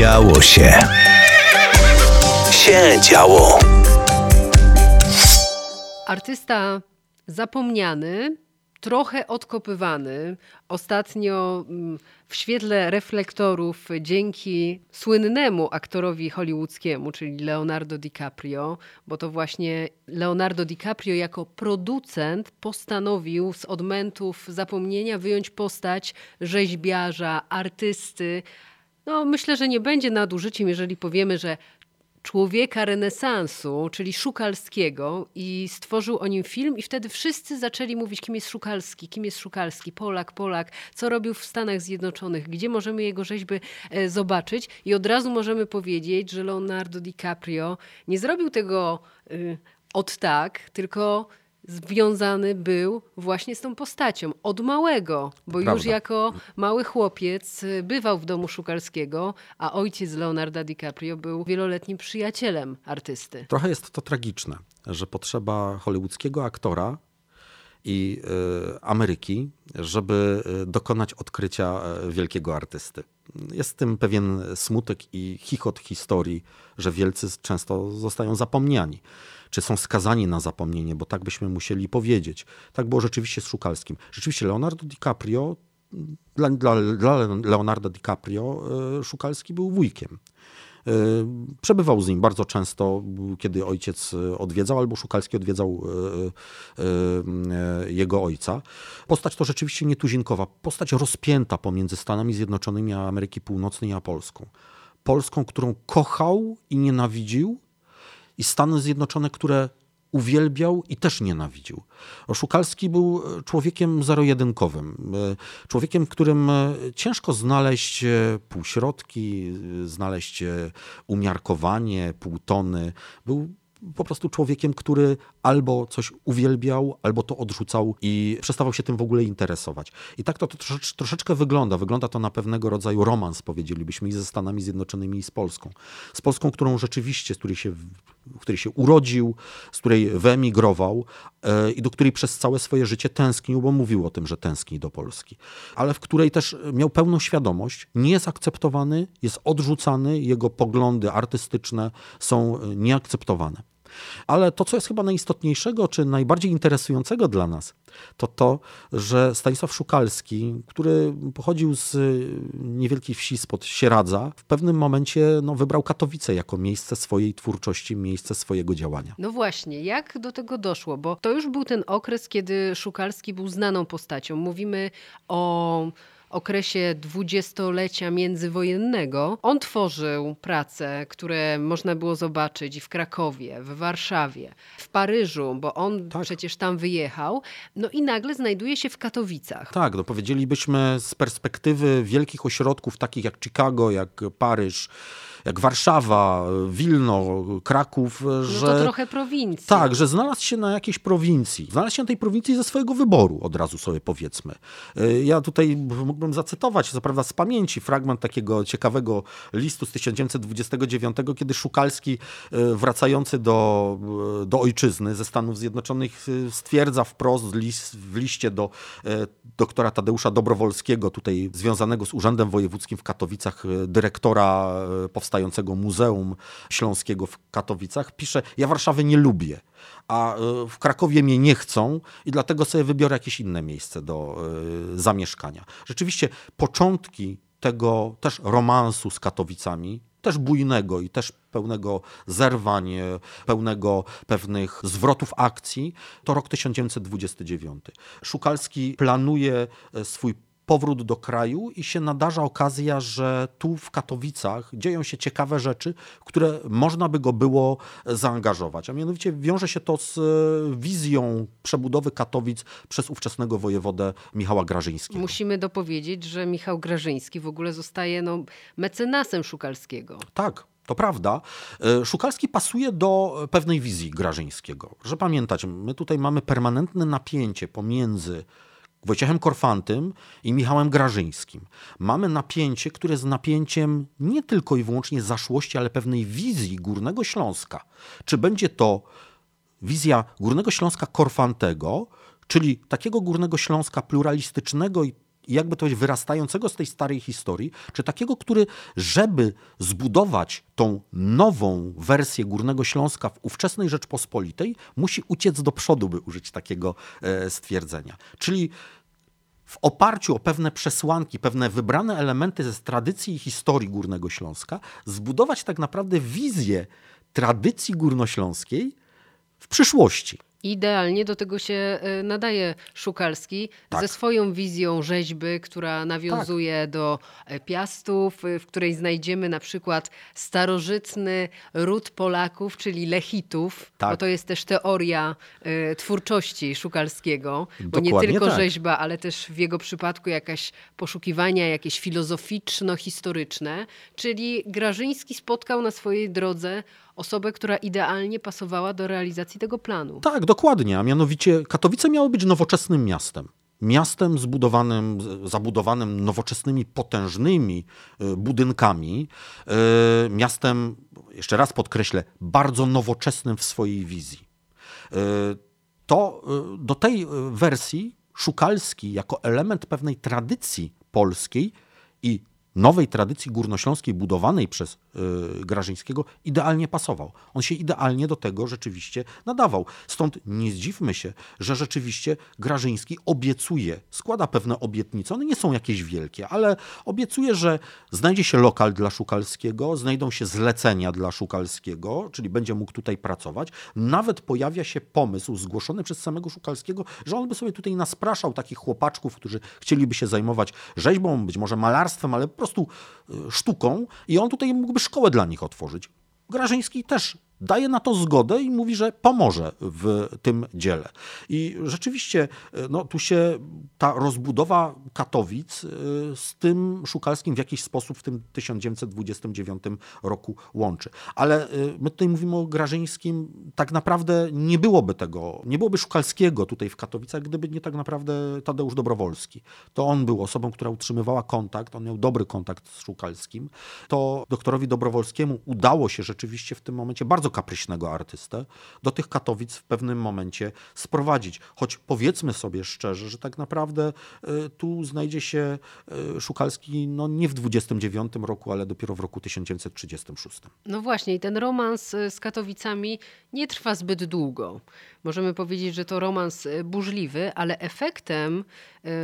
Działo się. Się działo. Artysta zapomniany, trochę odkopywany. Ostatnio mm, w świetle reflektorów dzięki słynnemu aktorowi hollywoodzkiemu, czyli Leonardo DiCaprio, bo to właśnie Leonardo DiCaprio jako producent postanowił z odmętów zapomnienia wyjąć postać rzeźbiarza, artysty. No, myślę, że nie będzie nadużyciem, jeżeli powiemy, że człowieka renesansu, czyli Szukalskiego i stworzył o nim film i wtedy wszyscy zaczęli mówić, kim jest Szukalski, kim jest Szukalski, Polak, Polak, co robił w Stanach Zjednoczonych, gdzie możemy jego rzeźby e, zobaczyć. I od razu możemy powiedzieć, że Leonardo DiCaprio nie zrobił tego y, od tak, tylko związany był właśnie z tą postacią od małego, bo Prawda. już jako mały chłopiec y, bywał w domu Szukalskiego, a ojciec Leonarda DiCaprio był wieloletnim przyjacielem artysty. Trochę jest to tragiczne, że potrzeba hollywoodzkiego aktora i y, Ameryki, żeby y, dokonać odkrycia y, wielkiego artysty. Jest w tym pewien smutek i chichot historii, że wielcy często zostają zapomniani. Czy są skazani na zapomnienie, bo tak byśmy musieli powiedzieć. Tak było rzeczywiście z Szukalskim. Rzeczywiście Leonardo DiCaprio, dla, dla, dla Leonardo DiCaprio Szukalski był wujkiem. Y, Przebywał z nim bardzo często, kiedy ojciec odwiedzał, albo Szukalski odwiedzał y, y, jego ojca. Postać to rzeczywiście nietuzinkowa, postać rozpięta pomiędzy Stanami Zjednoczonymi a Ameryki Północnej a Polską. Polską, którą kochał i nienawidził, i Stany Zjednoczone, które uwielbiał i też nienawidził. Szukalski był człowiekiem zero-jedynkowym, e, człowiekiem, w którym e, ciężko znaleźć e, półśrodki, e, znaleźć e, umiarkowanie, półtony. Był po prostu człowiekiem, który albo coś uwielbiał, albo to odrzucał i przestawał się tym w ogóle interesować. I tak to, to troszecz, troszeczkę wygląda. Wygląda to na pewnego rodzaju romans, powiedzielibyśmy, i ze Stanami Zjednoczonymi, i z Polską. Z Polską, którą rzeczywiście, z której się, w której się urodził, z której wyemigrował e, i do której przez całe swoje życie tęsknił, bo mówił o tym, że tęskni do Polski. Ale w której też miał pełną świadomość, nie jest akceptowany, jest odrzucany, jego poglądy artystyczne są e, nieakceptowane. Ale to, co jest chyba najistotniejszego, czy najbardziej interesującego dla nas, to to, że Stanisław Szukalski, który pochodził z niewielkiej wsi spod Sieradza, w pewnym momencie no, wybrał Katowice jako miejsce swojej twórczości, miejsce swojego działania. No właśnie, jak do tego doszło? Bo to już był ten okres, kiedy Szukalski był znaną postacią. Mówimy o okresie dwudziestolecia międzywojennego. On tworzył prace, które można było zobaczyć i w Krakowie, w Warszawie, w Paryżu, bo on Tak. przecież tam wyjechał. No i nagle znajduje się w Katowicach. Tak, no powiedzielibyśmy z perspektywy wielkich ośrodków takich jak Chicago, jak Paryż, jak Warszawa, Wilno, Kraków, No że... to trochę prowincji. Tak, że znalazł się na jakiejś prowincji. Znalazł się na tej prowincji ze swojego wyboru, od razu sobie powiedzmy. Y, Ja tutaj mógłbym zacytować, co prawda z pamięci, fragment takiego ciekawego listu z 1929, kiedy Szukalski, y, wracający do, y, do ojczyzny ze Stanów Zjednoczonych, stwierdza wprost w, liście do doktora Tadeusza Dobrowolskiego, tutaj związanego z Urzędem Wojewódzkim w Katowicach, dyrektora y, powstającego Muzeum Śląskiego w Katowicach, pisze: Ja Warszawy nie lubię, a y, w Krakowie mnie nie chcą i dlatego sobie wybiorę jakieś inne miejsce do y, zamieszkania. Rzeczywiście początki tego też romansu z Katowicami, też bujnego i też pełnego zerwań, e, pełnego pewnych zwrotów akcji, to rok 1929. Szukalski planuje e, swój powrót do kraju i się nadarza okazja, że tu w Katowicach dzieją się ciekawe rzeczy, które można by go było zaangażować. A mianowicie wiąże się to z e, wizją przebudowy Katowic przez ówczesnego wojewodę Michała Grażyńskiego. Musimy dopowiedzieć, że Michał Grażyński w ogóle zostaje no, mecenasem Szukalskiego. Tak, to prawda. E, Szukalski pasuje do pewnej wizji Grażyńskiego. Że pamiętać, my tutaj mamy permanentne napięcie pomiędzy Wojciechem Korfantym i Michałem Grażyńskim. Mamy napięcie, które jest napięciem nie tylko i wyłącznie zaszłości, ale pewnej wizji Górnego Śląska. Czy będzie to wizja Górnego Śląska Korfantego, czyli takiego Górnego Śląska pluralistycznego i jakby to wyrastającego z tej starej historii, czy takiego, który, żeby zbudować tą nową wersję Górnego Śląska w ówczesnej Rzeczpospolitej, musi uciec do przodu, by użyć takiego e, stwierdzenia. Czyli w oparciu o pewne przesłanki, pewne wybrane elementy z tradycji i historii Górnego Śląska, zbudować tak naprawdę wizję tradycji górnośląskiej w przyszłości. Idealnie do tego się y, nadaje Szukalski Tak. ze swoją wizją rzeźby, która nawiązuje do e, piastów, y, w której znajdziemy na przykład starożytny ród Polaków, czyli Lechitów, Tak. bo to jest też teoria y, twórczości Szukalskiego, bo nie Dokładnie tylko tak. rzeźba, ale też w jego przypadku jakaś poszukiwania jakieś filozoficzno-historyczne, czyli Grażyński spotkał na swojej drodze osobę, która idealnie pasowała do realizacji tego planu. Tak, dokładnie. A mianowicie Katowice miały być nowoczesnym miastem. Miastem zbudowanym, zabudowanym nowoczesnymi, potężnymi y, budynkami. y, Miastem, jeszcze raz podkreślę, bardzo nowoczesnym w swojej wizji. Y, To do tej wersji Szukalski jako element pewnej tradycji polskiej i nowej tradycji górnośląskiej budowanej przez y, Grażyńskiego idealnie pasował. On się idealnie do tego rzeczywiście nadawał. Stąd nie zdziwmy się, że rzeczywiście Grażyński obiecuje, składa pewne obietnice. One nie są jakieś wielkie, ale obiecuje, że znajdzie się lokal dla Szukalskiego, znajdą się zlecenia dla Szukalskiego, czyli będzie mógł tutaj pracować. Nawet pojawia się pomysł zgłoszony przez samego Szukalskiego, że on by sobie tutaj naspraszał takich chłopaczków, którzy chcieliby się zajmować rzeźbą, być może malarstwem, ale prostu y, sztuką i on tutaj mógłby szkołę dla nich otworzyć. Grażyński też daje na to zgodę i mówi, że pomoże w tym dziele. I rzeczywiście y, no, tu się ta rozbudowa Katowic y, z tym Szukalskim w jakiś sposób w tym 1929 roku łączy. Ale y, my tutaj mówimy o Grażyńskim, tak naprawdę nie byłoby tego, nie byłoby Szukalskiego tutaj w Katowicach, gdyby nie tak naprawdę Tadeusz Dobrowolski. To on był osobą, która utrzymywała kontakt, on miał dobry kontakt z Szukalskim. To doktorowi Dobrowolskiemu udało się rzeczywiście w tym momencie bardzo kapryśnego artystę do tych Katowic w pewnym momencie sprowadzić. Choć powiedzmy sobie szczerze, że tak naprawdę y, tu znajdzie się y, Szukalski no nie w 29 roku, ale dopiero w roku 1936. No właśnie, i ten romans y, z Katowicami nie trwa zbyt długo. Możemy powiedzieć, że to romans y, burzliwy, ale efektem,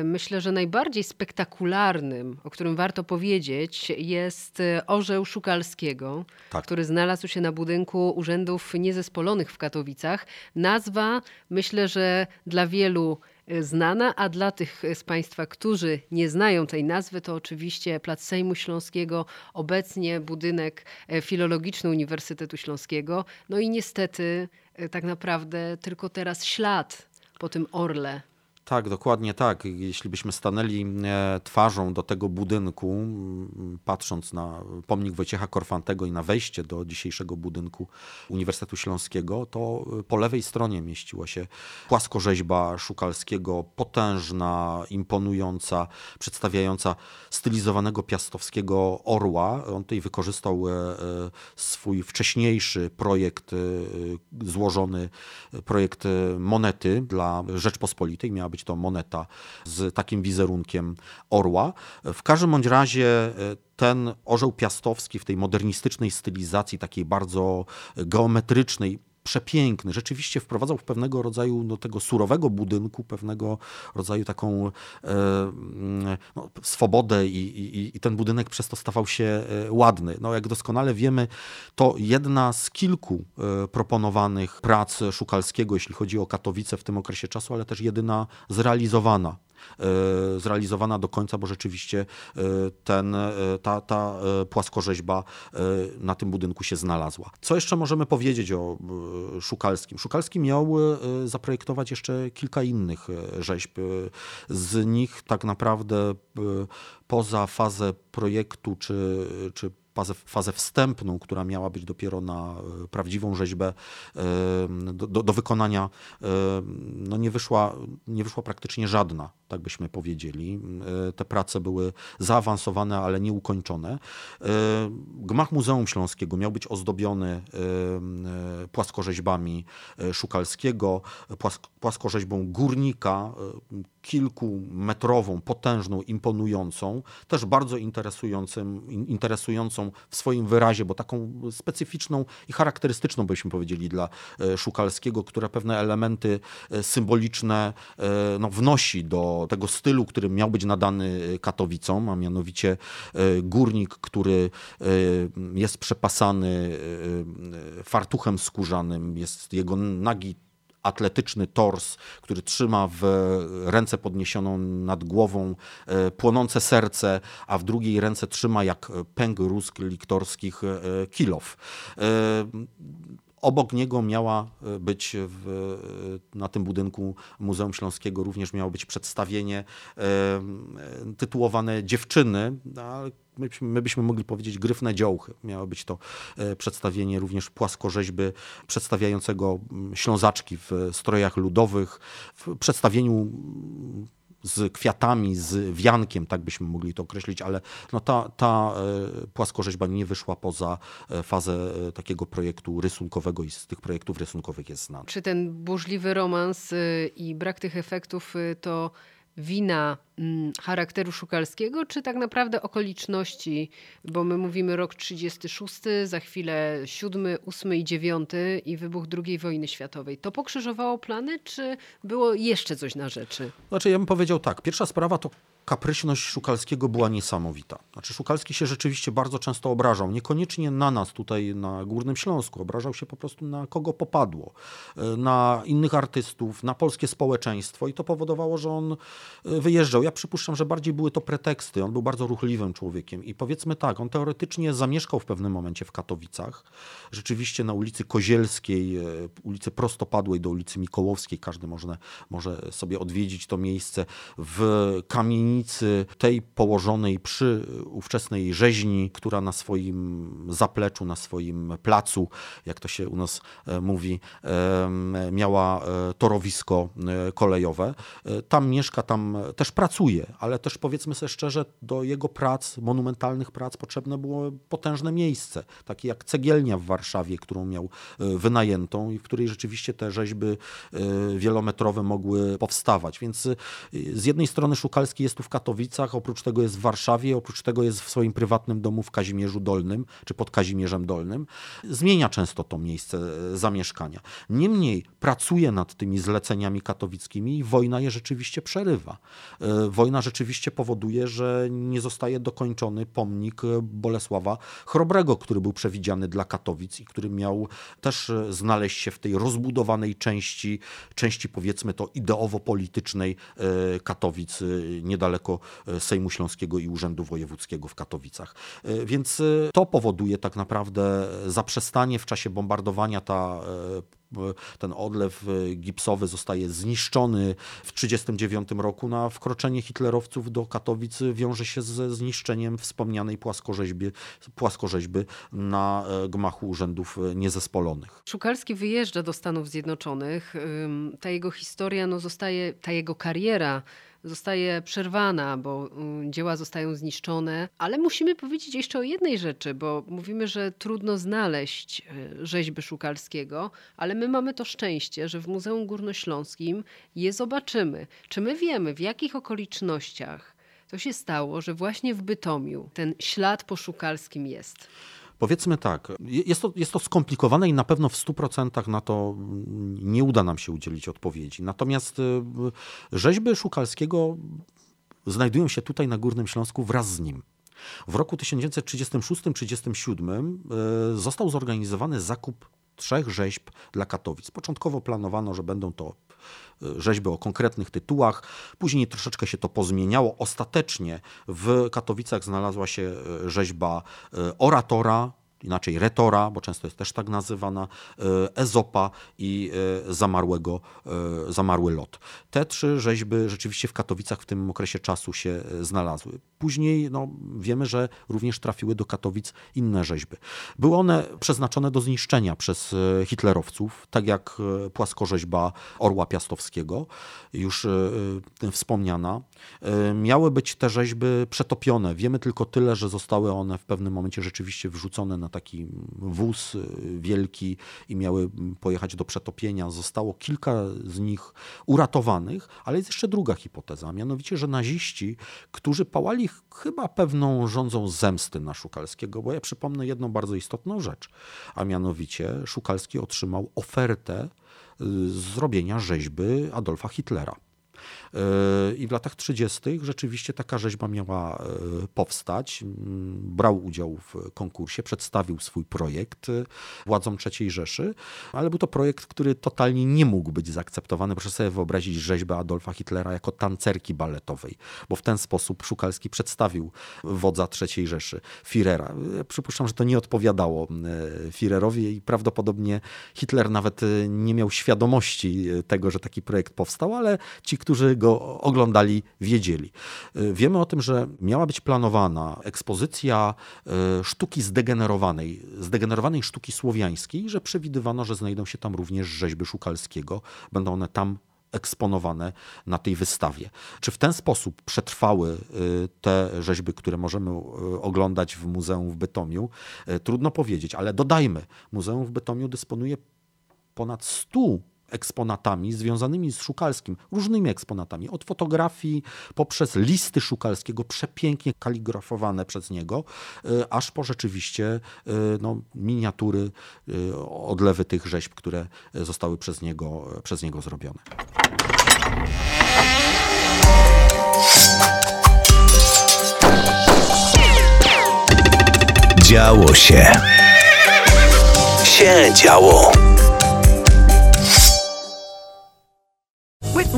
y, myślę, że najbardziej spektakularnym, o którym warto powiedzieć, jest y, orzeł Szukalskiego, Tak. który znalazł się na budynku Urzędów Niezespolonych w Katowicach. Nazwa, myślę, że dla wielu znana, a dla tych z Państwa, którzy nie znają tej nazwy, to oczywiście Plac Sejmu Śląskiego, obecnie budynek e, filologiczny Uniwersytetu Śląskiego. No i niestety e, tak naprawdę tylko teraz ślad po tym orle. Tak, dokładnie tak. Jeśli byśmy stanęli e, twarzą do tego budynku, m, patrząc na pomnik Wojciecha Korfantego i na wejście do dzisiejszego budynku Uniwersytetu Śląskiego, to e, po lewej stronie mieściła się płaskorzeźba Szukalskiego, potężna, imponująca, przedstawiająca stylizowanego piastowskiego orła. On tutaj wykorzystał e, swój wcześniejszy projekt złożony, projekt monety dla Rzeczpospolitej. Miała być to moneta z takim wizerunkiem orła. W każdym bądź razie e, ten orzeł piastowski w tej modernistycznej stylizacji, takiej bardzo geometrycznej, przepiękny. Rzeczywiście wprowadzał w pewnego rodzaju do tego surowego budynku, pewnego rodzaju taką e, no, swobodę i, i, i ten budynek przez to stawał się e, ładny. No, jak doskonale wiemy, to jedna z kilku e, proponowanych prac Szukalskiego, jeśli chodzi o Katowice w tym okresie czasu, ale też jedyna zrealizowana. Zrealizowana do końca, bo rzeczywiście ten, ta, ta płaskorzeźba na tym budynku się znalazła. Co jeszcze możemy powiedzieć o Szukalskim? Szukalski miał zaprojektować jeszcze kilka innych rzeźb. Z nich tak naprawdę poza fazę projektu czy, czy fazę, fazę wstępną, która miała być dopiero na e, prawdziwą rzeźbę do, do, do wykonania, no nie, wyszła, nie wyszła praktycznie żadna, tak byśmy powiedzieli. E, te prace były zaawansowane, ale nieukończone. E, gmach Muzeum Śląskiego miał być ozdobiony płaskorzeźbami Szukalskiego, płaskorzeźbą górnika, kilkumetrową, potężną, imponującą, też bardzo interesującym, interesującą w swoim wyrazie, bo taką specyficzną i charakterystyczną, byśmy powiedzieli, dla e, Szukalskiego, która pewne elementy e, symboliczne e, no, wnosi do tego stylu, który miał być nadany Katowicom, a mianowicie górnik, który jest przepasany fartuchem skórzanym, jest jego nagi atletyczny tors, który trzyma w ręce podniesioną nad głową e, płonące serce, a w drugiej ręce trzyma jak pęk rusk liktorskich e, kilow. E, obok niego miała być w, na tym budynku Muzeum Śląskiego również miało być przedstawienie tytułowane Dziewczyny, my, my byśmy mogli powiedzieć gryfne dziołchy. Miało być to e, przedstawienie również płaskorzeźby przedstawiającego ślązaczki w strojach ludowych, w przedstawieniu z kwiatami, z wiankiem, tak byśmy mogli to określić, ale no ta, ta e, płaskorzeźba nie wyszła poza e, fazę takiego projektu rysunkowego i z tych projektów rysunkowych jest znany. Czy ten burzliwy romans i brak tych efektów to wina mm, charakteru szukalskiego, czy tak naprawdę okoliczności, bo my mówimy rok 36, za chwilę 7, 8 i 9 i wybuch II wojny światowej. To pokrzyżowało plany, czy było jeszcze coś na rzeczy? Znaczy ja bym powiedział tak, pierwsza sprawa to kapryśność Szukalskiego była niesamowita. Znaczy Szukalski się rzeczywiście bardzo często obrażał, niekoniecznie na nas tutaj na Górnym Śląsku, obrażał się po prostu na kogo popadło, e, na innych artystów, na polskie społeczeństwo i to powodowało, że on e, wyjeżdżał. Ja przypuszczam, że bardziej były to preteksty. On był bardzo ruchliwym człowiekiem i powiedzmy tak, on teoretycznie zamieszkał w pewnym momencie w Katowicach. Rzeczywiście na ulicy Kozielskiej, e, ulicy Prostopadłej do ulicy Mikołowskiej, każdy może, może sobie odwiedzić to miejsce w kamienicy tej położonej przy ówczesnej rzeźni, która na swoim zapleczu, na swoim placu, jak to się u nas e, mówi, miała e, torowisko e, kolejowe. Tam mieszka, tam też pracuje, ale też powiedzmy sobie szczerze, do jego prac, monumentalnych prac potrzebne było potężne miejsce, takie jak cegielnia w Warszawie, którą miał wynajętą i w której rzeczywiście te rzeźby wielometrowe mogły powstawać. Więc z jednej strony Szukalski jest tu w Katowicach, oprócz tego jest w Warszawie, oprócz tego jest w swoim prywatnym domu w Kazimierzu Dolnym, czy pod Kazimierzem Dolnym. Zmienia często to miejsce e, zamieszkania. Niemniej pracuje nad tymi zleceniami katowickimi i wojna je rzeczywiście przerywa. E, wojna rzeczywiście powoduje, że nie zostaje dokończony pomnik e, Bolesława Chrobrego, który był przewidziany dla Katowic i który miał też znaleźć się w tej rozbudowanej części, części powiedzmy to ideowo-politycznej Katowic niedaleko niedaleko e, Sejmu Śląskiego i Urzędu Wojewódzkiego w Katowicach. E, więc e, to powoduje tak naprawdę zaprzestanie w czasie bombardowania ta ten odlew gipsowy zostaje zniszczony w 1939 roku. Na wkroczenie hitlerowców do Katowic wiąże się ze zniszczeniem wspomnianej płaskorzeźby, płaskorzeźby na gmachu urzędów niezespolonych. Szukalski wyjeżdża do Stanów Zjednoczonych. Ta jego historia no, zostaje, ta jego kariera zostaje przerwana, bo mm, dzieła zostają zniszczone. Ale musimy powiedzieć jeszcze o jednej rzeczy, bo mówimy, że trudno znaleźć e, rzeźby Szukalskiego, ale my mamy to szczęście, że w Muzeum Górnośląskim je zobaczymy. Czy my wiemy, w jakich okolicznościach to się stało, że właśnie w Bytomiu ten ślad po Szukalskim jest? Powiedzmy tak, jest to, jest to skomplikowane i na pewno w 100% na to nie uda nam się udzielić odpowiedzi. Natomiast y, rzeźby Szukalskiego znajdują się tutaj na Górnym Śląsku wraz z nim. W roku 1936-37 y, został zorganizowany zakup trzech rzeźb dla Katowic. Początkowo planowano, że będą to rzeźby o konkretnych tytułach. Później troszeczkę się to pozmieniało. Ostatecznie w Katowicach znalazła się rzeźba oratora, inaczej retora, bo często jest też tak nazywana, e, Ezopa i e, zamarłego, e, zamarły lot. Te trzy rzeźby rzeczywiście w Katowicach w tym okresie czasu się znalazły. Później no, wiemy, że również trafiły do Katowic inne rzeźby. Były one przeznaczone do zniszczenia przez hitlerowców, tak jak płaskorzeźba Orła Piastowskiego, już wspomniana. Miały być te rzeźby przetopione. Wiemy tylko tyle, że zostały one w pewnym momencie rzeczywiście wrzucone na taki wóz y, wielki i miały pojechać do przetopienia. Zostało kilka z nich uratowanych, ale jest jeszcze druga hipoteza, mianowicie, że naziści, którzy pałali chyba pewną rządzą zemsty na Szukalskiego, bo ja przypomnę jedną bardzo istotną rzecz, a mianowicie Szukalski otrzymał ofertę y, zrobienia rzeźby Adolfa Hitlera. E, I w latach 30. rzeczywiście taka rzeźba miała e, powstać. Brał udział w konkursie, przedstawił swój projekt e, władzom III Rzeszy, ale był to projekt, który totalnie nie mógł być zaakceptowany. Proszę sobie wyobrazić rzeźbę Adolfa Hitlera jako tancerki baletowej, bo w ten sposób Szukalski przedstawił wodza III Rzeszy, Führera. Przypuszczam, że to nie odpowiadało Führerowi i prawdopodobnie Hitler nawet nie miał świadomości tego, że taki projekt powstał, ale ci, którzy go oglądali, wiedzieli. Y, wiemy o tym, że miała być planowana ekspozycja y, sztuki zdegenerowanej, zdegenerowanej sztuki słowiańskiej, że przewidywano, że znajdą się tam również rzeźby Szukalskiego. Będą one tam eksponowane na tej wystawie. Czy w ten sposób przetrwały y, te rzeźby, które możemy oglądać w Muzeum w Bytomiu? Trudno powiedzieć, ale dodajmy, Muzeum w Bytomiu dysponuje ponad 100 eksponatami związanymi z Szukalskim, różnymi eksponatami, od fotografii poprzez listy Szukalskiego, przepięknie kaligrafowane przez niego, e, aż po rzeczywiście e, no, miniatury, e, odlewy tych rzeźb, które zostały przez niego, przez niego zrobione. Działo się. Się działo.